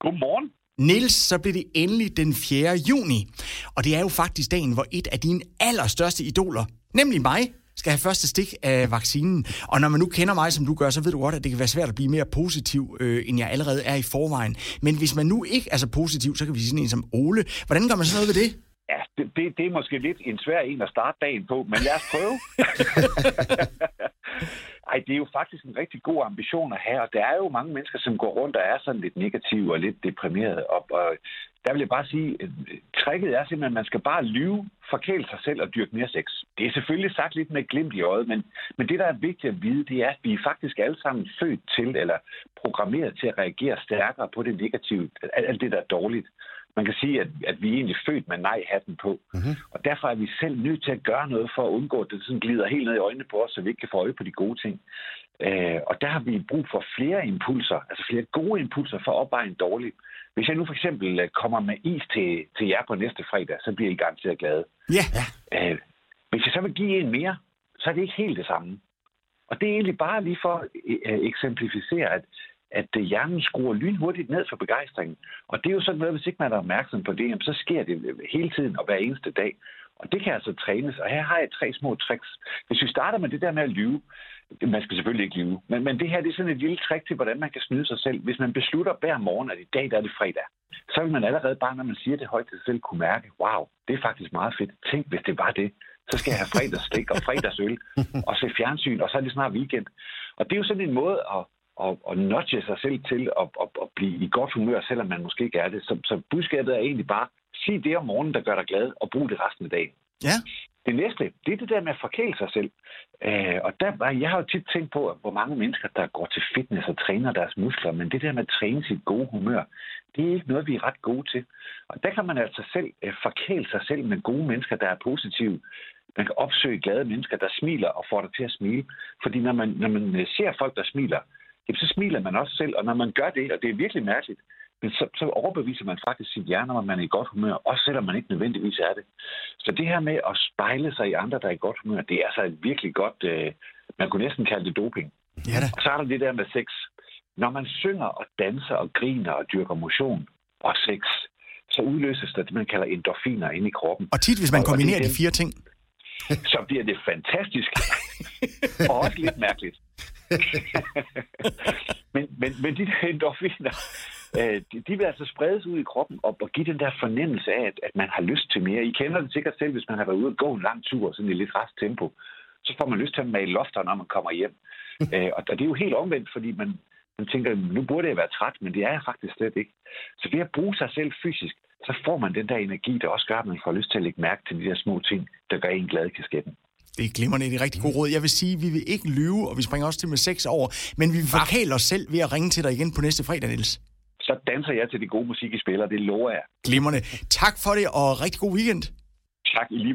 Godmorgen. Niels, så blev det endelig den 4. juni. Og det er jo faktisk dagen, hvor et af dine allerstørste idoler, nemlig mig, skal have første stik af vaccinen. Og når man nu kender mig, som du gør, så ved du godt, at det kan være svært at blive mere positiv, øh, end jeg allerede er i forvejen. Men hvis man nu ikke er så positiv, så kan vi sige sådan en som Ole. Hvordan gør man så noget ved det? Ja, det, det, det er måske lidt en svær en at starte dagen på, men lad os prøve. Ej, det er jo faktisk en rigtig god ambition at have, og der er jo mange mennesker, som går rundt og er sådan lidt negative og lidt deprimerede. Og, og der vil jeg bare sige, at tricket er simpelthen, at man skal bare lyve, forkæle sig selv og dyrke mere sex. Det er selvfølgelig sagt lidt med glimt i øjet, men, men det, der er vigtigt at vide, det er, at vi er faktisk alle sammen født til, eller programmeret til at reagere stærkere på det negative, alt det, der er dårligt. Man kan sige, at, at vi er egentlig født med nej-hatten på. Mm-hmm. Og derfor er vi selv nødt til at gøre noget for at undgå, at det sådan glider helt ned i øjnene på os, så vi ikke kan få øje på de gode ting. Øh, og der har vi brug for flere impulser, altså flere gode impulser for at opveje en dårlig. Hvis jeg nu for eksempel øh, kommer med is til, til jer på næste fredag, så bliver I garanteret glade. Ja. Øh, hvis jeg så vil give en mere, så er det ikke helt det samme. Og det er egentlig bare lige for at øh, eksemplificere, at at øh, hjernen skruer lynhurtigt ned for begejstringen. Og det er jo sådan noget, hvis ikke man er opmærksom på det, så sker det hele tiden og hver eneste dag. Og det kan altså trænes, og her har jeg tre små tricks. Hvis vi starter med det der med at lyve, man skal selvfølgelig ikke lyve, men, men det her det er sådan et lille trick til, hvordan man kan snyde sig selv. Hvis man beslutter hver morgen, at i dag der er det fredag, så vil man allerede bare, når man siger det højt til sig selv, kunne mærke, wow, det er faktisk meget fedt. Tænk, hvis det var det. Så skal jeg have fredagsstik og fredagsøl og se fjernsyn, og så er det snart weekend. Og det er jo sådan en måde at og, og nudge sig selv til at, at, at blive i godt humør, selvom man måske ikke er det. Så, så budskabet er egentlig bare, sig det om morgenen, der gør dig glad, og brug det resten af dagen. Ja. Det næste, det er det der med at forkæle sig selv. Øh, og der, jeg har jo tit tænkt på, hvor mange mennesker, der går til fitness og træner deres muskler, men det der med at træne sit gode humør, det er ikke noget, vi er ret gode til. Og der kan man altså selv øh, forkæle sig selv med gode mennesker, der er positive. Man kan opsøge glade mennesker, der smiler og får dig til at smile. Fordi når man, når man øh, ser folk, der smiler, jamen, så smiler man også selv. Og når man gør det, og det er virkelig mærkeligt, men så, så overbeviser man faktisk sit hjerne om, at man er i godt humør, også selvom man ikke nødvendigvis er det. Så det her med at spejle sig i andre, der er i godt humør, det er altså et virkelig godt, øh, man kunne næsten kalde det doping. Ja da. Og så er der det der med sex. Når man synger og danser og griner og dyrker motion og sex, så udløses der det, man kalder endorfiner inde i kroppen. Og tit, hvis man Og- kombinerer er de fire ting. så bliver det fantastisk. og også lidt mærkeligt. men, men, men de der endorfiner, øh, de, de vil altså spredes ud i kroppen og, og give den der fornemmelse af, at, at man har lyst til mere. I kender det sikkert selv, hvis man har været ude og gå en lang tur, sådan i lidt rask tempo. Så får man lyst til at male lofter, når man kommer hjem. øh, og det er jo helt omvendt, fordi man, man tænker, nu burde jeg være træt, men det er jeg faktisk slet ikke. Så ved at bruge sig selv fysisk, så får man den der energi, der også gør, at man får lyst til at lægge mærke til de der små ting, der gør en glad i kasketten. Det er glimrende, det er rigtig god råd. Jeg vil sige, at vi vil ikke lyve, og vi springer også til med seks år, men vi vil forkæle os selv ved at ringe til dig igen på næste fredag, Niels. Så danser jeg til det gode musik, I spiller, det lover jeg. Glimrende. Tak for det, og rigtig god weekend. Tak i lige.